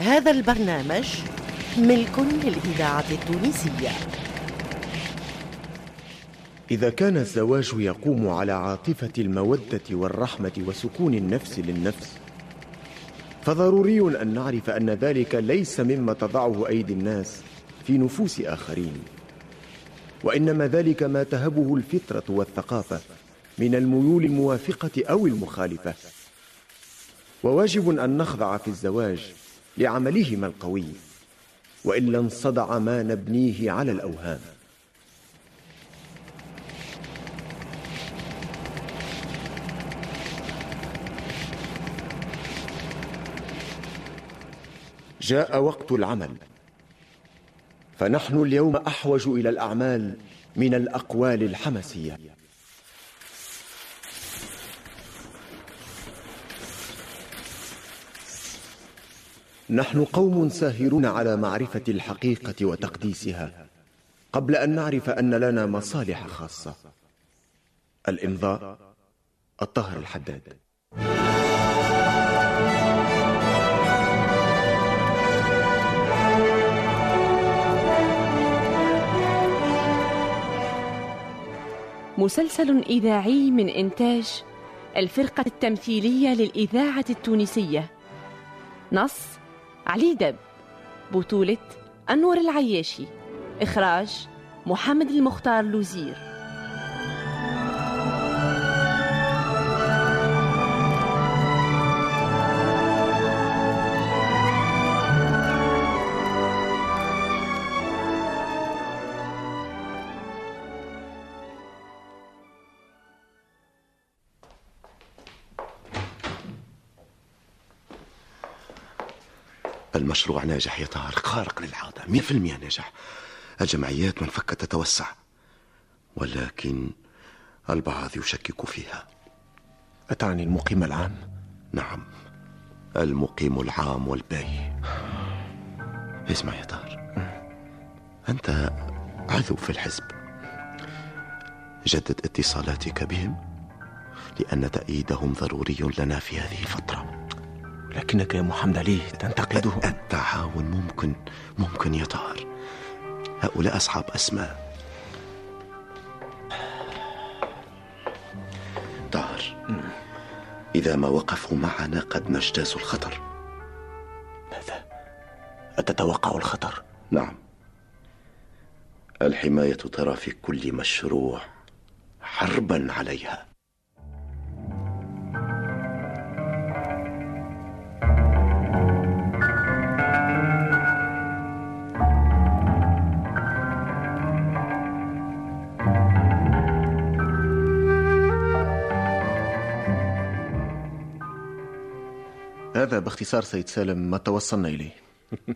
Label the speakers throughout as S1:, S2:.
S1: هذا البرنامج ملك للإذاعة التونسية.
S2: إذا كان الزواج يقوم على عاطفة المودة والرحمة وسكون النفس للنفس فضروري أن نعرف أن ذلك ليس مما تضعه أيدي الناس في نفوس آخرين وإنما ذلك ما تهبه الفطرة والثقافة من الميول الموافقة أو المخالفة. وواجب أن نخضع في الزواج لعملهما القوي وإلا انصدع ما نبنيه على الأوهام. جاء وقت العمل فنحن اليوم أحوج إلى الأعمال من الأقوال الحمسية نحن قوم ساهرون على معرفة الحقيقة وتقديسها. قبل أن نعرف أن لنا مصالح خاصة. الإمضاء الطاهر الحداد.
S3: مسلسل إذاعي من إنتاج الفرقة التمثيلية للإذاعة التونسية. نص علي دب بطولة أنور العياشي إخراج محمد المختار لوزير.
S4: المشروع ناجح يا طارق. خارق للعادة مئة في المئة ناجح. الجمعيات منفكة تتوسع. ولكن البعض يشكك فيها.
S2: أتعني المقيم العام؟
S4: نعم. المقيم العام والباهي اسمع يا طار أنت عذو في الحزب. جدد اتصالاتك بهم لأن تأييدهم ضروري لنا في هذه الفترة.
S2: لكنك يا محمد علي تنتقده.
S4: التعاون ممكن ممكن يا طاهر هؤلاء أصحاب أسماء. طاهر. إذا ما وقفوا معنا قد نجتاز الخطر.
S2: ماذا؟ أتتوقع الخطر؟
S4: نعم. الحماية ترى في كل مشروع حربا عليها.
S2: باختصار سيد سالم ما توصلنا إليه؟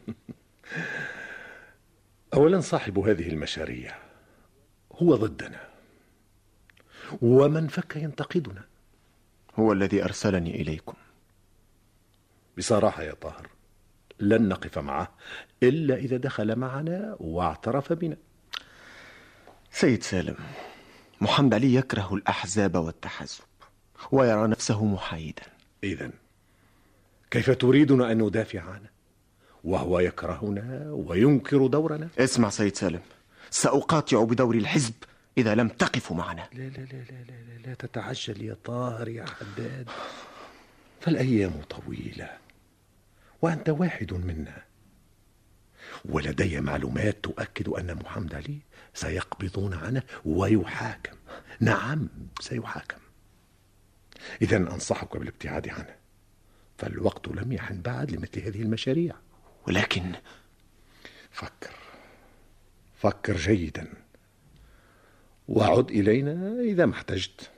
S5: أولا صاحب هذه المشاريع هو ضدنا ومن فك ينتقدنا.
S2: هو الذي أرسلني إليكم.
S5: بصراحة يا طاهر لن نقف معه إلا إذا دخل معنا واعترف بنا.
S2: سيد سالم محمد علي يكره الأحزاب والتحزب ويرى نفسه محايدا.
S5: إذا كيف تريدنا أن ندافع عنه؟ وهو يكرهنا وينكر دورنا؟
S2: اسمع سيد سالم سأقاطع بدور الحزب إذا لم تقفوا معنا.
S5: لا لا لا لا لا, لا, لا تتعجل يا طاهر يا حداد. فالأيام طويلة وأنت واحد منا. ولدي معلومات تؤكد أن محمد علي سيقبضون عنه ويحاكم. نعم سيحاكم. إذا أنصحك بالابتعاد عنه. فالوقت لم يحن بعد لمثل هذه المشاريع.
S2: ولكن
S5: فكر. فكر جيدا. وعد إلينا إذا ما احتجت.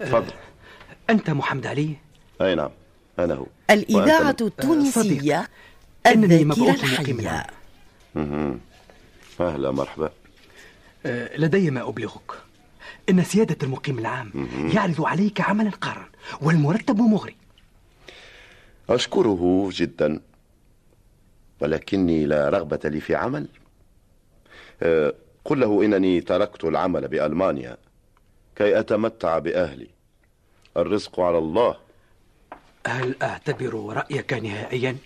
S2: تفضل.
S6: أنت محمد علي؟
S4: أي نعم أنا هو.
S1: الإذاعة التونسية الذاكرة الحية؟
S4: أهلا مرحبا.
S6: آه، لدي ما أبلغك. إن سيادة المقيم العام يعرض عليك عملا قارا والمرتب مغري.
S4: أشكره جدا ولكني لا رغبة لي في عمل. أه، قل له إنني تركت العمل بألمانيا. كي أتمتع بأهلي الرزق على الله
S6: هل أعتبر رأيك نهائيا؟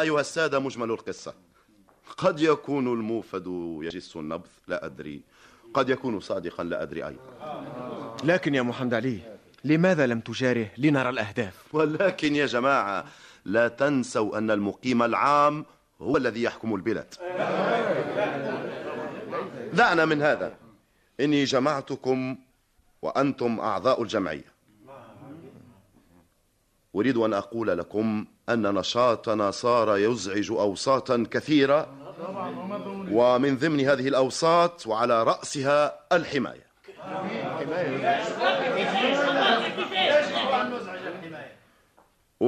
S4: هذا أيها السادة مجمل القصة. قد يكون الموفد يجس النبض لا أدري. قد يكون صادقا لا أدري أيضا.
S2: لكن يا محمد علي لماذا لم تجاره لنرى الأهداف؟
S4: ولكن يا جماعة لا تنسوا أن المقيم العام هو الذي يحكم البلاد. دعنا من هذا. إني جمعتكم وأنتم أعضاء الجمعية. أريد أن أقول لكم أن نشاطنا صار يزعج أوساطا كثيرة ومن ضمن هذه الأوساط وعلى رأسها الحماية.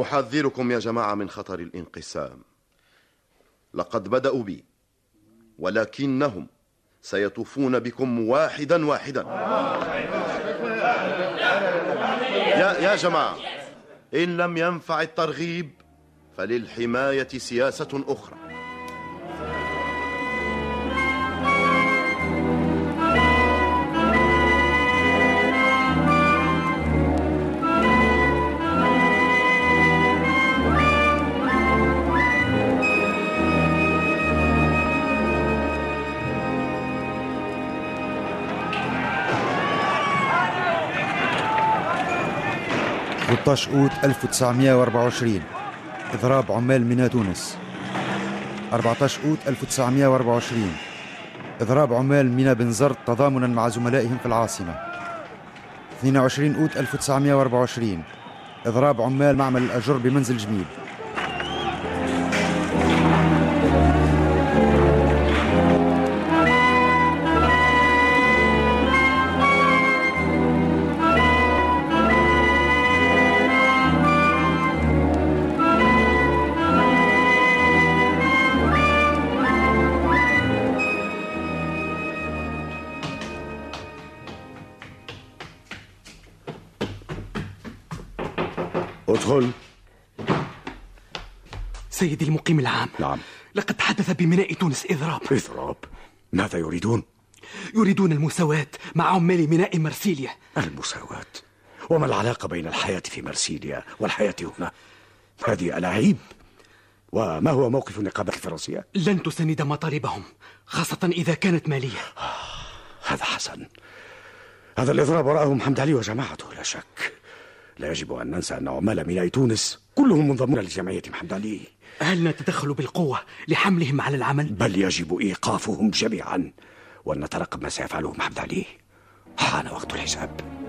S4: أحذركم يا جماعة من خطر الانقسام. لقد بدأوا بي ولكنهم سيطوفون بكم واحدا واحدا. يا, يا جماعة إن لم ينفع الترغيب فللحماية سياسة أخرى.
S7: ستة أوت 1924 إضراب عمال ميناء تونس. 14 أوت 1924 إضراب عمال ميناء بنزرت تضامنا مع زملائهم في العاصمة. 22 أوت 1924 إضراب عمال معمل الأجر بمنزل جميل.
S8: ادخل
S6: سيدي المقيم العام.
S8: نعم.
S6: لقد حدث بميناء تونس إضراب
S8: اضراب ماذا يريدون؟
S6: يريدون المساواة مع عمال ميناء مرسيليا.
S8: المساواة؟ وما العلاقة بين الحياة في مرسيليا والحياة هنا؟ هذه ألاعيب. وما هو موقف النقابة الفرنسية؟
S6: لن تساند مطالبهم خاصة إذا كانت مالية.
S8: هذا حسن. هذا الإضراب وراءه محمد علي وجماعته لا شك. لا يجب أن ننسى أن عمال ميناء تونس كلهم منضمون لجمعية محمد علي.
S6: هل نتدخل بالقوة لحملهم على العمل؟
S8: بل يجب إيقافهم جميعا وأن نترقب ما سيفعله محمد علي. حان وقت الحساب.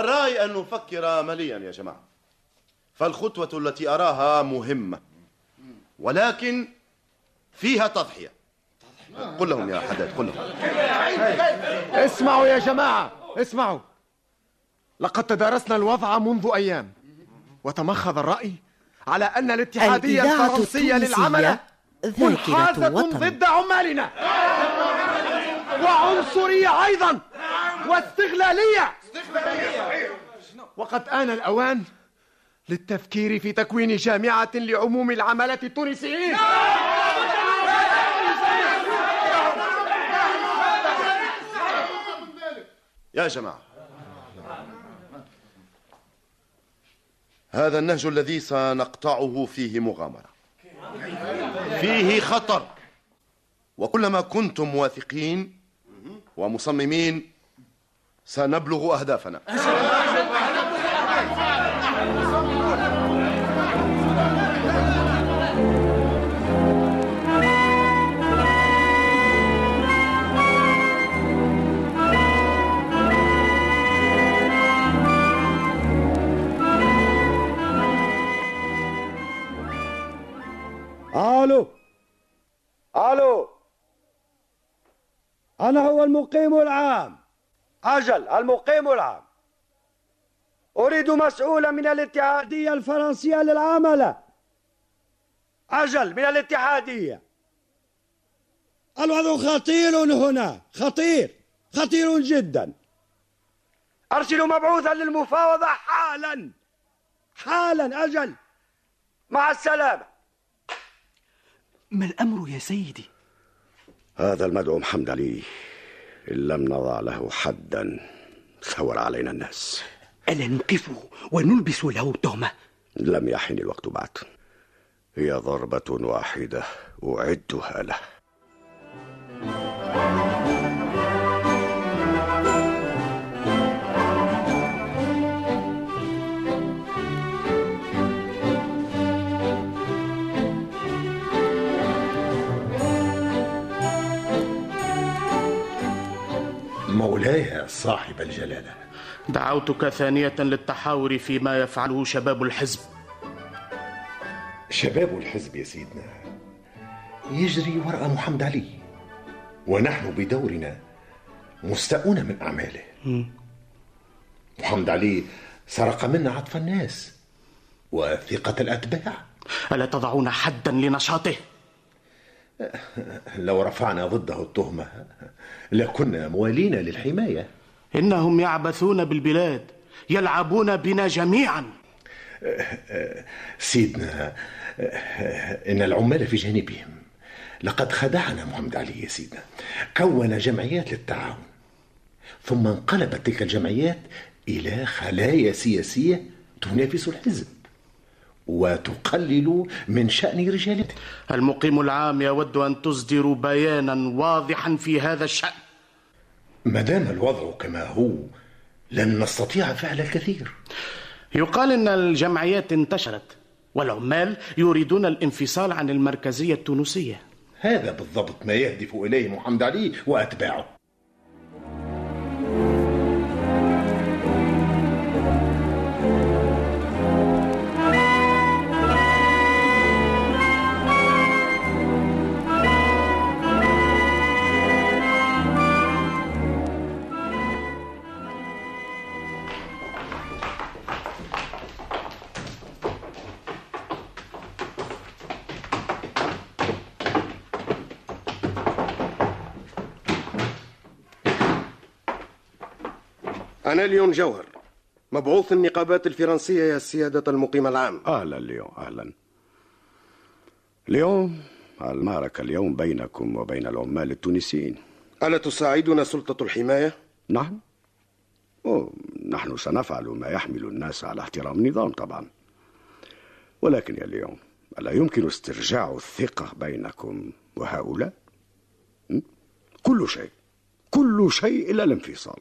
S4: الرأي أن نفكر مليا يا جماعة. فالخطوة التي أراها مهمة. ولكن فيها تضحية. قل لهم يا حداد قل لهم.
S2: اسمعوا يا جماعة اسمعوا. لقد تدارسنا الوضع منذ أيام. وتمخض الرأي على أن الاتحادية الفرنسية للعمل منحازة ضد عمالنا. وعنصرية أيضا. واستغلالية. وقد آن الأوان للتفكير في تكوين جامعة لعموم العمالة التونسيين.
S4: يا جماعة هذا النهج الذي سنقطعه فيه مغامرة. فيه خطر. وكلما كنتم واثقين ومصممين سنبلغ أهدافنا.
S8: ألو. ألو. أنا هو المقيم العام. أجل المقيم العام. أريد مسؤولا من الاتحادية الفرنسية للعمله أجل من الاتحادية. الوضع خطير هنا خطير خطير جدا. ارسلوا مبعوثا للمفاوضة حالا حالا أجل. مع السلامة.
S6: ما الأمر يا سيدي؟
S8: هذا المدعو محمد علي. إن لم نضع له حدا ثور علينا الناس.
S6: ألا نوقفه ونلبس له التهمة؟
S8: لم يحن الوقت بعد. هي ضربة واحدة أعدها له.
S5: صاحب الجلالة.
S9: دعوتك ثانية للتحاور فيما يفعله شباب الحزب.
S5: شباب الحزب يا سيدنا. يجري وراء محمد علي. ونحن بدورنا مستاءون من أعماله. محمد علي سرق منا عطف الناس وثقة الأتباع.
S9: ألا تضعون حدا لنشاطه؟
S5: لو رفعنا ضده التهمة لكنا موالين للحماية.
S9: إنهم يعبثون بالبلاد يلعبون بنا جميعا.
S5: سيدنا إن العمال في جانبهم. لقد خدعنا محمد علي يا سيدنا. كون جمعيات للتعاون. ثم انقلبت تلك الجمعيات إلى خلايا سياسية تنافس الحزب وتقلل من شأن رجالته.
S9: المقيم العام يود أن تصدر بيانا واضحا في هذا الشأن.
S5: ما دام الوضع كما هو لن نستطيع فعل الكثير.
S9: يقال إن الجمعيات انتشرت والعمال يريدون الانفصال عن المركزية التونسية.
S5: هذا بالضبط ما يهدف إليه محمد علي وأتباعه.
S10: أنا ليون جوهر. مبعوث النقابات الفرنسية يا سيادة المقيم العام.
S8: أهلا ليون أهلا. اليوم المعركة اليوم بينكم وبين العمال التونسيين.
S10: ألا تساعدنا سلطة الحماية؟
S8: نعم. أوه نحن سنفعل ما يحمل الناس على احترام النظام طبعا. ولكن يا اليوم ألا يمكن استرجاع الثقة بينكم وهؤلاء؟ كل شيء كل شيء إلا الانفصال.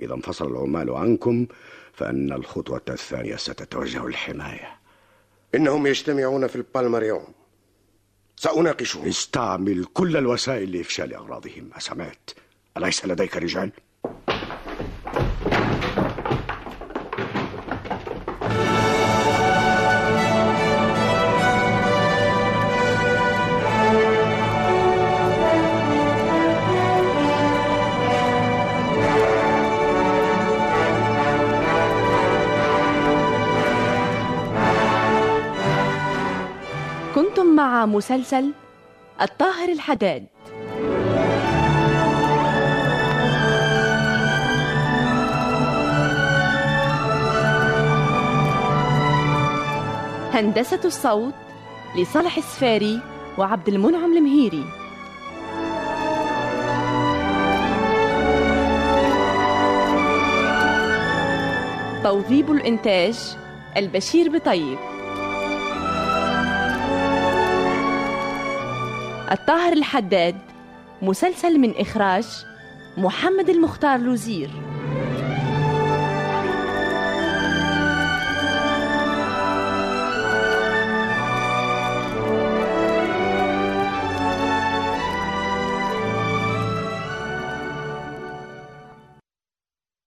S8: إذا انفصل العمال عنكم فإن الخطوة الثانية ستتوجه الحماية.
S10: إنهم يجتمعون في البالما اليوم سأناقشهم.
S8: استعمل كل الوسائل لإفشال أغراضهم. أسمعت؟ أليس لديك رجال؟
S3: مسلسل الطاهر الحداد. هندسة الصوت لصالح السفاري وعبد المنعم المهيري. توظيب الإنتاج البشير بطيب. الطاهر الحداد مسلسل من إخراج محمد المختار لوزير.